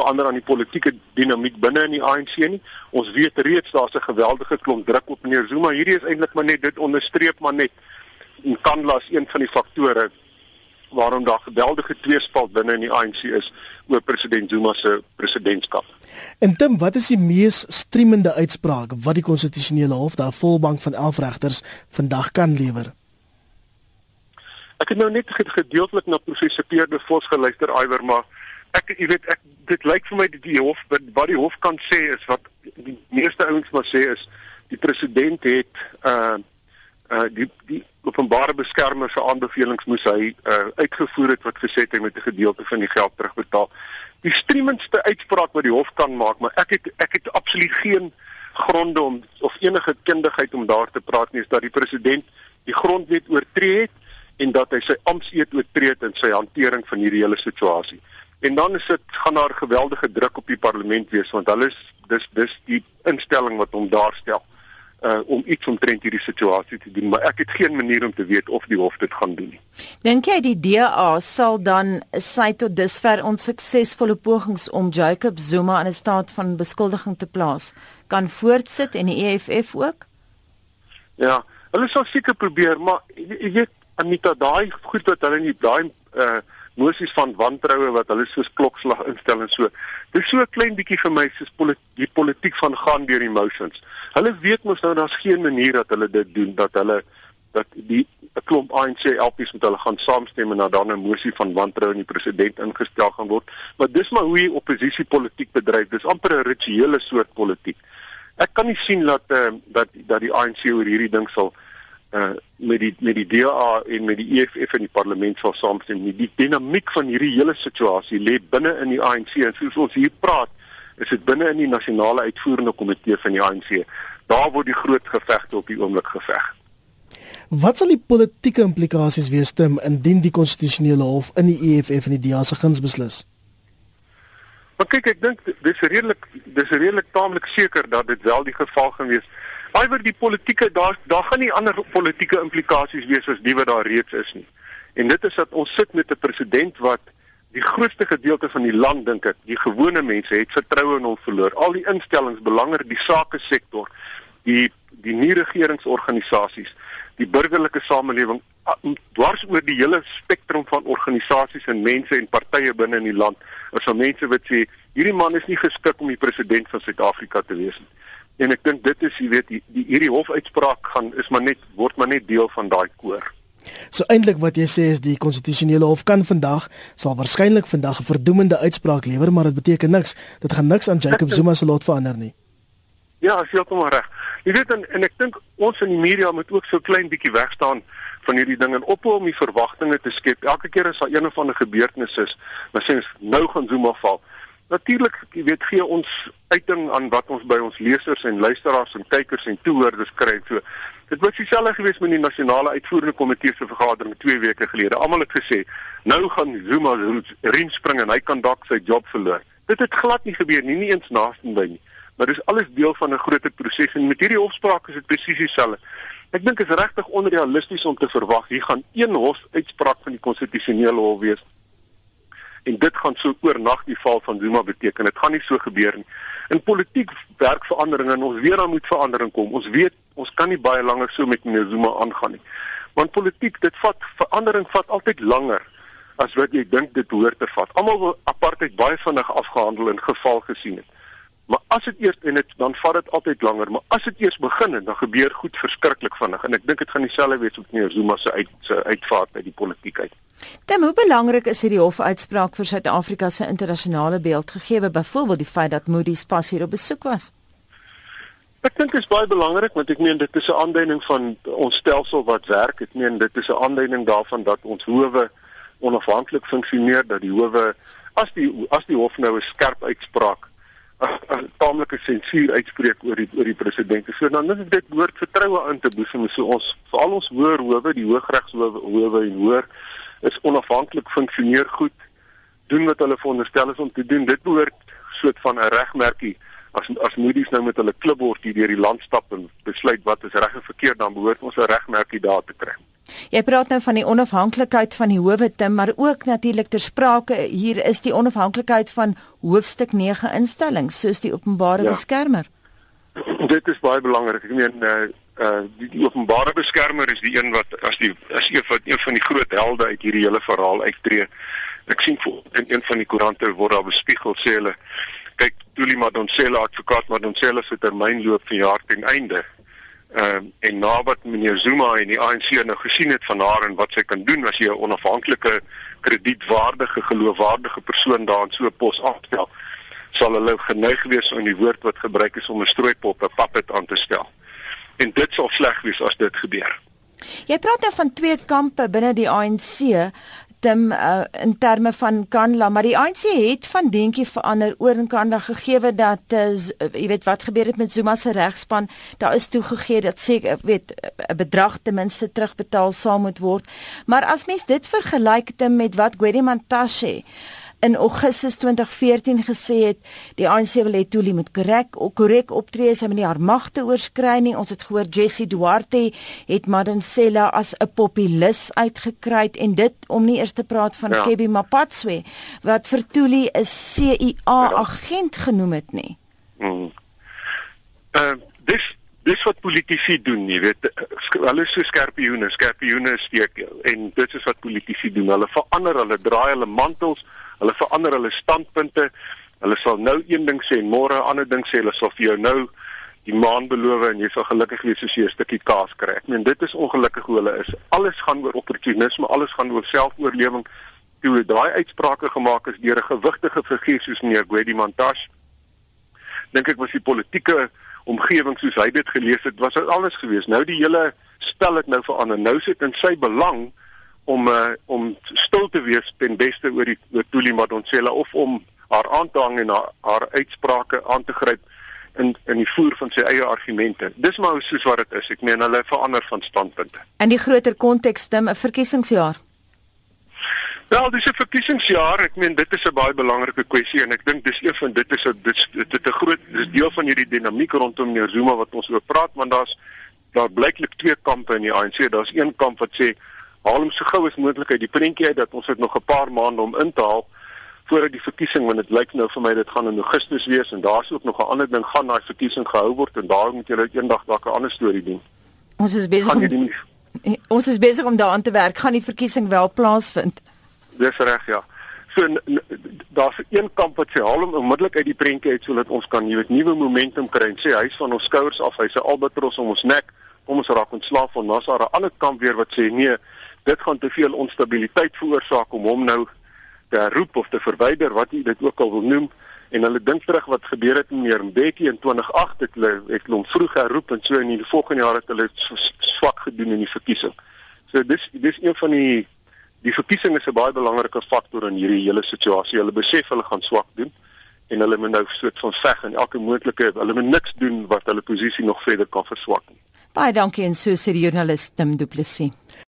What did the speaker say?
verander aan die politieke dinamiek binne in die ANC nie. Ons weet reeds daar's 'n geweldige klomp druk op meneer Zuma. Hierdie is eintlik maar net dit onderstreep maar net en kan las een van die faktore waarom daar geweldige tweespalt binne in die ANC is oor president Zuma se presidentskap. En Tim, wat is die mees streemende uitspraak wat die konstitusionele hof daar volbank van 11 regters vandag kan lewer? Ek het nou net gedeeltelik na professor Pierre de Vos geluister iwer maar ek jy weet ek dit lyk vir my die, die hof wat die hof kan sê is wat die meeste ouens maar sê is die president het uh uh die die openbare beskermer se aanbevelings moes hy uh uitgevoer het wat gesê het hy moet 'n gedeelte van die geld terugbetaal. Die streemendste uitspraak wat die hof kan maak, maar ek het ek het absoluut geen gronde om of enige kundigheid om daar te praat nie is dat die president die grondwet oortree het en dat hy sy ampteed oortree het in sy hantering van hierdie hele situasie. En dan is dit gaan daar geweldige druk op die parlement wees want hulle is dis dis die instelling wat hom daar stel uh om iets omtrent hierdie situasie te doen, maar ek het geen manier om te weet of die hof dit gaan doen nie. Dink jy die DA sal dan sy tot dusver onsuksesvolle pogings om Jacob Zuma in 'n staat van beskuldiging te plaas kan voortsit en die EFF ook? Ja, hulle sal seker probeer, maar jy weet Anita, daai goed wat hulle nie daai uh mosies van wantroue wat hulle soos klokslag instel en so. Dis so 'n klein bietjie vir my soos polit die politiek van gaan deur emotions. Hulle weet mos nou daar's geen manier dat hulle dit doen dat hulle dat die 'n klomp ANC LPs met hulle gaan saamstem en dan dan 'n mosie van wantroue in die president ingestel gaan word. Maar dis maar hoe die oppositie politiek bedryf. Dis amper 'n rituele soort politiek. Ek kan nie sien dat uh, dat dat die ANC oor hierdie ding sal met die met die DA en met die EFF in die parlement sal saamstem nie. Die dinamiek van hierdie hele situasie lê binne in die ANC en soos ons hier praat, is dit binne in die nasionale uitvoerende komitee van die ANC. Daar word die groot gevegte op die oomblik geveg. Wat sal die politieke implikasies wees Tim indien die konstitusionele hof in die EFF en die DA se guns beslis? Maar kyk, ek dink dis redelik dis redelik taamlik seker dat dit wel die geval gaan wees. Alhoewel die politieke daar daar gaan nie ander politieke implikasies wees as die wat daar reeds is nie. En dit is dat ons sit met 'n president wat die grootste gedeelte van die land dink ek, die gewone mense het vertroue in hom verloor. Al die instellings, belanger, die sake sektor, die die nie regeringsorganisasies, die burgerlike samelewing dwars oor die hele spektrum van organisasies en mense en partye binne in die land. As al mense wat sê hierdie man is nie geskik om die president van Suid-Afrika te wees nie. En ek dink dit is, jy weet, die, die hierdie hofuitspraak gaan is maar net word maar net deel van daai koor. So eintlik wat jy sê is die konstitusionele hof kan vandag sal waarskynlik vandag 'n verdoemende uitspraak lewer, maar dit beteken niks. Dit gaan niks aan Jacob Zuma se lot verander nie. Ja, as jy hom reg. Jy weet en, en ek dink ons in die media moet ook so klein bietjie wegstaan van hierdie ding en ophou om die verwagtinge te skep. Elke keer as daar een of ander gebeurtenis is, dan sê ons nou gaan Zuma val. Natuurlik, jy weet, gee ons uiting aan wat ons by ons lesers en luisteraars en kykers en toehoorders kry. So, dit was dieselfde gewees met die nasionale uitvoerende komitee se vergadering 2 weke gelede. Almal het gesê, nou gaan Zuma riem spring en hy kan dalk sy job verloor. Dit het glad nie gebeur nie, nie eens naaste by nie. Maar dis alles deel van 'n groter proses en met hierdie hofspraak is dit presies dieselfde. Ek dink is regtig onrealisties om te verwag hier gaan een hofuitspraak van die konstitusionele hof wees en dit gaan so oornag die val van Zuma beteken. Dit gaan nie so gebeur nie. In politiek werk veranderinge en ons weet daar moet verandering kom. Ons weet ons kan nie baie langer so met meneer Zuma aangaan nie. Want politiek, dit vat verandering vat altyd langer as wat jy dink dit behoort te vat. Almal wil apartheid baie vinnig afgehandel en geval gesien het. Maar as dit eers en dit dan vat dit altyd langer, maar as dit eers begin en dan gebeur goed verskriklik vinnig en ek dink dit gaan dieselfde wees met meneer Zuma se uit se uitvaart uit die politiek uit. Dan hoe belangrik is hierdie hofuitspraak vir Suid-Afrika se internasionale beeld gegee, byvoorbeeld die feit dat Moody's pas hier op besoek was? Ek dink dit is baie belangrik want ek meen dit is 'n aanduiding van ons stelsel wat werk. Ek meen dit is 'n aanduiding daarvan dat ons howe onafhanklik funksioneer, dat die howe as die as die hof nou 'n skerp uitspraak 'n taamlike sensuur uitspreek oor die oor die president. So dan is dit behoort vertroue aan te boesem so ons veral ons hoër howe, die hooggeregshowe howe en hoër is onafhanklik funksioneer goed doen wat hulle veronderstel is om te doen dit behoort soort van 'n regmerkie as as Moody's nou met hulle klipbord hier deur die land stap en besluit wat is reg en verkeerd dan behoort ons 'n regmerkie daar te kry Jy praat nou van die onafhanklikheid van die howe Tim, maar ook natuurlik ter sprake hier is die onafhanklikheid van hoofstuk 9 instellings soos die openbare ja. beskermer. Dit is baie belangrik. Ek meen uh uh die, die openbare beskermer is die een wat as die as een van een van die groot helde uit hierdie hele verhaal uittreë. Ek sien voor in een van die koerante word daar bespiegel sê hulle kyk Tuli Madonsela advokaat Madonsela se termyn loop van jaar ten einde. Ehm uh, en na wat meneer Zuma en die ANC nou gesien het van haar en wat sy kan doen as jy 'n onafhanklike kredietwaardige geloofwaardige persoon daar in so 'n pos aanstel sal hulle geneig wees om die woord wat gebruik is om 'n strooipop 'n puppet aan te stel. En dit sal sleg wees as dit gebeur. Jy praat nou van twee kampe binne die ANC Tim uh, in terme van Kanla, maar die ANC het van denkie verander oor in Kanla gegee dat uh, jy weet wat gebeur het met Zuma se regspan. Daar is toegegee dat seker weet 'n bedrag ten minste terugbetaal sal moet word. Maar as mens dit vergelyk met wat Gwedi Mantashe in Augustus 2014 gesê het die ANC wil hê Tuli moet korrek korrek optree sy moet nie haar magte oorskry nie ons het gehoor Jessie Duarte het Madonsela as 'n populis uitgekry en dit om nie eers te praat van ja. Kebbi Mapatswe wat vir Tuli 'n CIA ja. agent genoem het nie. Mm. Uh, dis dis wat politici doen jy weet hulle is so skerpioene skerpioene steek en dit is wat politici doen hulle verander hulle draai hulle mantels Hulle verander hulle standpunte. Hulle sal nou een ding sê en môre 'n ander ding sê. Hulle sal vir jou nou die maan beloof en jy sal gelukkig wees as jy 'n stukkie kaas kry. Ek meen dit is ongelukkig hoe hulle is. Alles gaan oor opportunisme, alles gaan oor selfoorlewing. Toe daai uitsprake gemaak is deur 'n gewigtige figuur soos meneer Gwedi Mantashe, dink ek was die politieke omgewing soos hy dit gelees het, was dit alles gewees. Nou die hele spel het nou verander. Nou sit in sy belang om uh, om stil te wees ten beste oor die oor Tuli Madonsela of om haar aan te hang en haar, haar uitsprake aan te gryp in in die voer van sy eie argumente. Dis maar soos wat dit is. Ek meen hulle verander van standpunte. In die groter konteks dan 'n verkiesingsjaar. Wel, dis 'n verkiesingsjaar. Ek meen dit is 'n baie belangrike kwessie en ek dink dis een van dit is 'n dit dit 'n groot dis deel van hierdie dinamiek rondom meneer Zuma wat ons oor praat want daar's daar blyklik twee kampe in die ANC. Daar's een kamp wat sê haal hom so gou as moontlik uit die prentjie uit dat ons het nog 'n paar maande om in te haal voordat die verkiesing want dit lyk nou vir my dit gaan in Augustus wees en daar's ook nog 'n ander ding gaan daai verkiesing gehou word en daar moet julle eendag dalk 'n ander storie doen. Ons is besig om die, ons is besig om daaraan te werk. Gaan die verkiesing wel plaasvind? Dis reg ja. So daar's een kamp wat sê haal hom onmiddellik uit die prentjie uit sodat ons kan jy weet nuwe momentum kry en sê hy's van ons skouers af, hy's 'n albatros om ons nek. Kom ons raak ontslaaf van Nassar. 'n Ander kamp weer wat sê nee, dit gaan te veel onstabiliteit veroorsaak om hom nou te roep of te verwyder wat jy dit ook al wil noem en hulle dink terug wat gebeur het met meneer Mbeki in 2008 het hulle het hom vroeg geroep en so in die volgende jaar het hulle swak gedoen in die verkiesing. So dis dis een van die die verkiesing is 'n baie belangrike faktor in hierdie hele situasie. Hulle besef hulle gaan swak doen en hulle moet nou soort van veg en elke moontlike hulle moet niks doen wat hulle posisie nog verder kan verswak nie. Baie dankie en so sê die joernalis Tim Du Plessis.